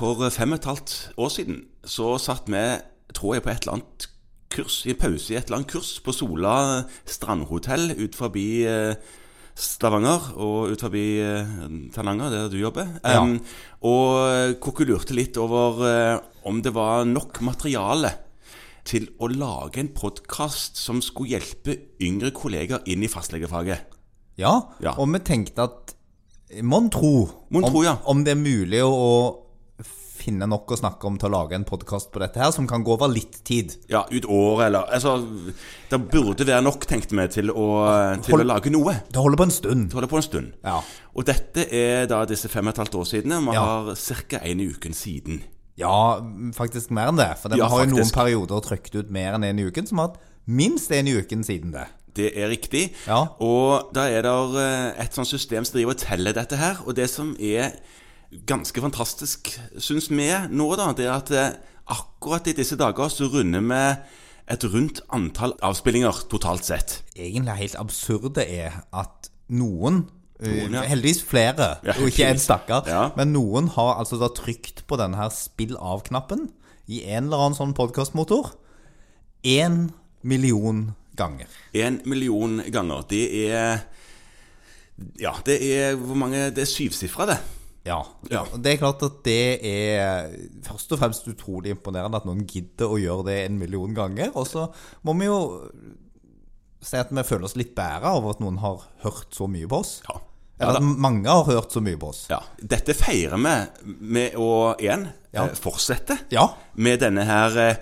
For fem og et halvt år siden så satt vi, tror jeg, på et eller annet kurs, i pause i et eller annet kurs på Sola strandhotell ut forbi eh, Stavanger og ut forbi eh, Tananger, der du jobber. Ja. Um, og kokkelurte litt over eh, om det var nok materiale til å lage en podkast som skulle hjelpe yngre kolleger inn i fastlegefaget. Ja, Ja. og vi tenkte at Mon tro, tro om, ja. om det er mulig å finne nok å snakke om til å lage en podkast på dette her, som kan gå over litt tid. Ja, ut året, eller Altså, det burde være nok, tenkte vi, til å, til Hold- å lage noe. Det holder på en stund. Det holder på en stund. Ja. Og dette er da disse fem og et halvt år siden. Vi Ja. har ca. en i uken siden. Ja, faktisk mer enn det. For Ja, vi har jo noen perioder trykt ut mer enn en i uken, som har hatt minst en i uken siden det. Det er riktig. Ja. Og da er det et sånt system som driver og teller dette her. Og det som er ganske fantastisk, syns vi nå, da, det er at eh, akkurat i disse dager så runder vi et rundt antall avspillinger totalt sett. Egentlig helt absurde er at noen Noen, ja. Heldigvis flere, Ja, og ikke en heldigvis. stakkar. Ja. Men noen har altså da trykt på denne her spill av-knappen i en eller annen sånn podkastmotor én million ganger. En million ganger. Det er Ja, det er hvor mange Det er syvsifra, det. Ja. Ja. Det er klart at det er først og fremst utrolig imponerende at noen gidder å gjøre det en million ganger. Og så må vi jo si at vi føler oss litt bedre over at noen har hørt så mye på oss. Ja. Eller at mange har hørt så mye på oss. Ja, Dette feirer vi med å igjen Ja. eh, fortsette Ja. med denne her eh,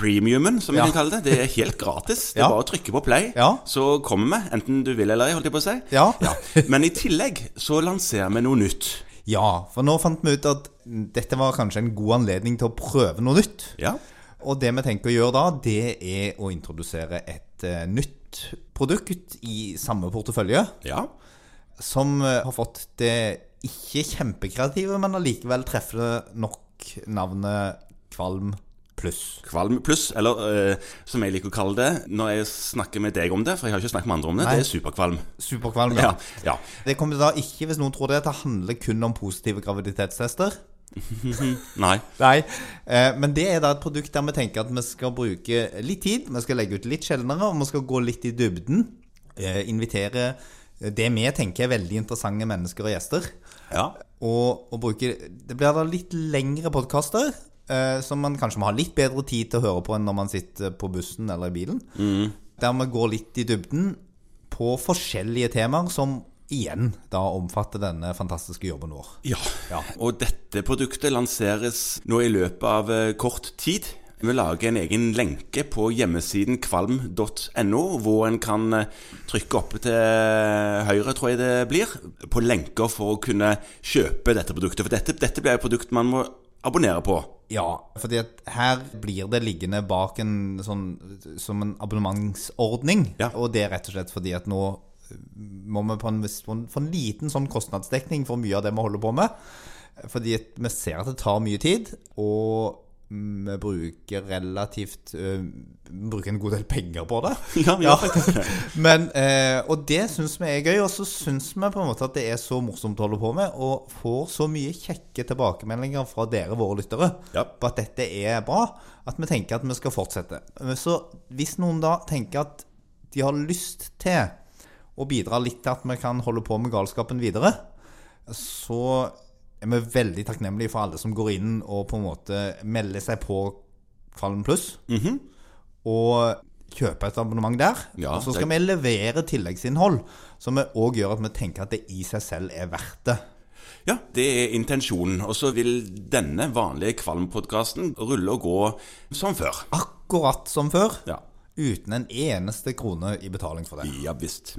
freemiumen, som vi kan kalle det. Det er helt gratis. Det er bare å trykke på play, så kommer vi. Enten du vil eller ei, holdt jeg på å si. Ja. Men i tillegg så lanserer vi noe nytt. Ja, for nå fant vi ut at dette var kanskje en god anledning til å prøve noe nytt. Ja. Og det vi tenker å gjøre da, det er å introdusere et uh, nytt produkt i samme portefølje, ja. som uh, har fått det ikke kjempekreative, men allikevel treffende nok navnet Kvalm pluss. Kvalm pluss, eller eh, som jeg liker å kalle det når jeg snakker med deg om det, for jeg har ikke snakket med andre om det, Nei. det er superkvalm. Superkvalm, Ja, ja. ja. Det kommer da ikke, hvis noen tror det, til å handle kun om positive graviditetstester. Nei. Nei, eh, men det er da et produkt der vi tenker at vi skal bruke litt tid, vi skal legge ut litt sjeldnere, og vi skal gå litt i dybden. Eh, invitere det vi tenker er veldig interessante mennesker og gjester. Ja. Og, og bruke Det blir da litt lengre podkaster, eh, som man kanskje må ha litt bedre tid til å høre på enn når man sitter på bussen eller i bilen. Der vi går litt i dybden på forskjellige temaer som igjen da omfatter denne fantastiske jobben vår. Ja. Ja. Og dette produktet lanseres nå i løpet av eh, kort tid. Vi lager en egen lenke på hjemmesiden kvalm.no, hvor en kan eh, trykke oppe til høyre, tror jeg det blir, på lenker for å kunne kjøpe dette produktet. For dette, dette blir et produkt man må abonnere på. Ja, fordi at her blir det liggende bak en sånn som en abonnementsordning. Ja. Og det er rett og slett fordi at nå må vi på en, viss- få en, en liten sånn kostnadsdekning for mye av det vi holder på med. Fordi at vi ser at det tar mye tid, og vi bruker relativt uh, bruker en god del penger på det. Ja, Ja. Men, uh, og det syns vi er gøy, og så syns vi på en måte at det er så morsomt å holde på med, og får så mye kjekke tilbakemeldinger fra dere, våre lyttere, Ja. på at dette er bra, at vi tenker at vi skal fortsette. Så hvis noen da tenker at de har lyst til å bidra litt til at vi kan holde på med galskapen videre, så er vi veldig takknemlige for alle som går inn og på en måte melder seg på Kvalm Pluss. Og kjøper et abonnement der. Ja, og så skal det- vi levere tilleggsinnhold som òg gjør at vi tenker at det i seg selv er verdt det. Ja, det er intensjonen. Og så vil denne vanlige Kvalm-podkasten rulle og gå som før. Akkurat som før. Ja. Uten en eneste krone i betaling for det. Ja visst.